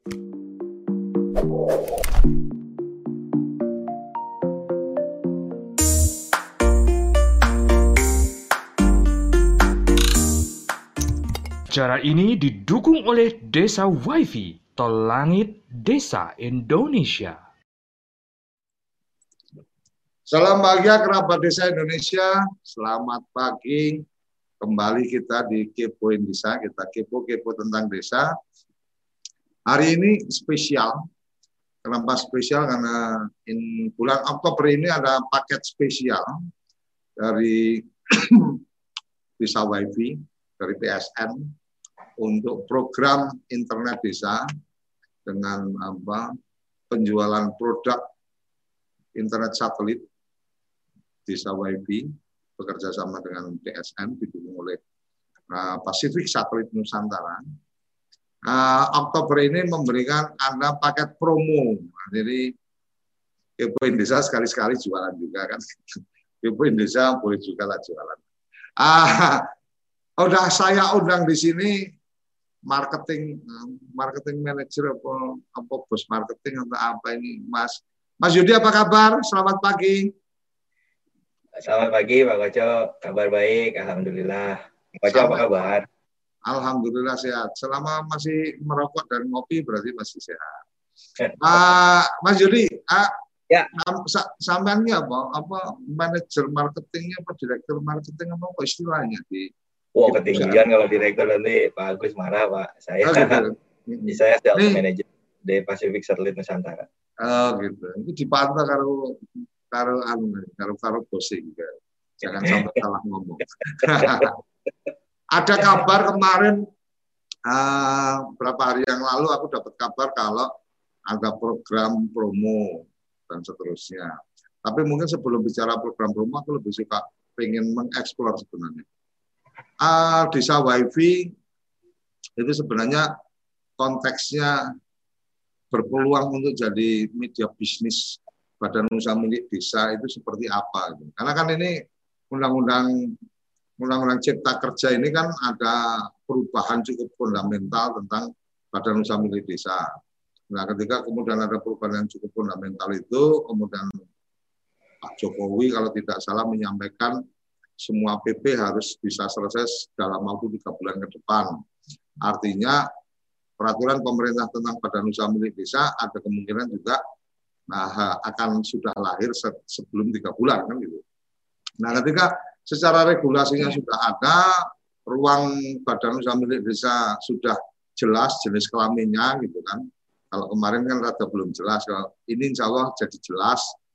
Cara ini didukung oleh Desa WiFi, Tol Langit Desa Indonesia. Salam bahagia kerabat Desa Indonesia. Selamat pagi. Kembali kita di Kepoin Desa. Kita kepo-kepo tentang desa. Hari ini spesial. Kenapa spesial? Karena in bulan Oktober ini ada paket spesial dari Desa WiFi, dari PSN, untuk program internet desa dengan apa penjualan produk internet satelit desa WiFi bekerja sama dengan PSN didukung oleh uh, Pacific Satelit Nusantara. Uh, Oktober ini memberikan Anda paket promo. Jadi Kepo Indonesia sekali-sekali jualan juga kan. Kepo Indonesia boleh juga lah jualan. Ah, udah saya undang di sini marketing marketing manager apa apa bos marketing atau apa ini Mas Mas Yudi apa kabar? Selamat pagi. Selamat pagi Pak Koco, kabar baik, alhamdulillah. Pak Koco apa kabar? Alhamdulillah sehat. Selama masih merokok dan ngopi berarti masih sehat. Uh, Mas Yudi, uh, ya. sampeannya apa? Apa manajer marketingnya apa direktur marketing apa, apa istilahnya di Wah wow, ketinggian kalau direktur nanti Pak Agus marah Pak. Saya oh, gitu. saya sales manager di Pacific Satellite Nusantara. Oh gitu. Itu dipantau karo karo anu karo karo bosing. Jangan sampai salah ngomong. Ada kabar kemarin uh, berapa hari yang lalu aku dapat kabar kalau ada program promo dan seterusnya. Tapi mungkin sebelum bicara program promo aku lebih suka pengen mengeksplor sebenarnya uh, desa wifi itu sebenarnya konteksnya berpeluang untuk jadi media bisnis badan usaha milik desa itu seperti apa gitu. karena kan ini undang-undang undang-undang cipta kerja ini kan ada perubahan cukup fundamental tentang badan usaha milik desa nah ketika kemudian ada perubahan yang cukup fundamental itu kemudian Pak Jokowi kalau tidak salah menyampaikan semua PP harus bisa selesai dalam waktu tiga bulan ke depan. Artinya peraturan pemerintah tentang badan usaha milik desa ada kemungkinan juga nah, akan sudah lahir sebelum tiga bulan kan gitu. Nah ketika secara regulasinya sudah ada, ruang badan usaha milik desa sudah jelas jenis kelaminnya gitu kan. Kalau kemarin kan rada belum jelas, kalau ini insya Allah jadi jelas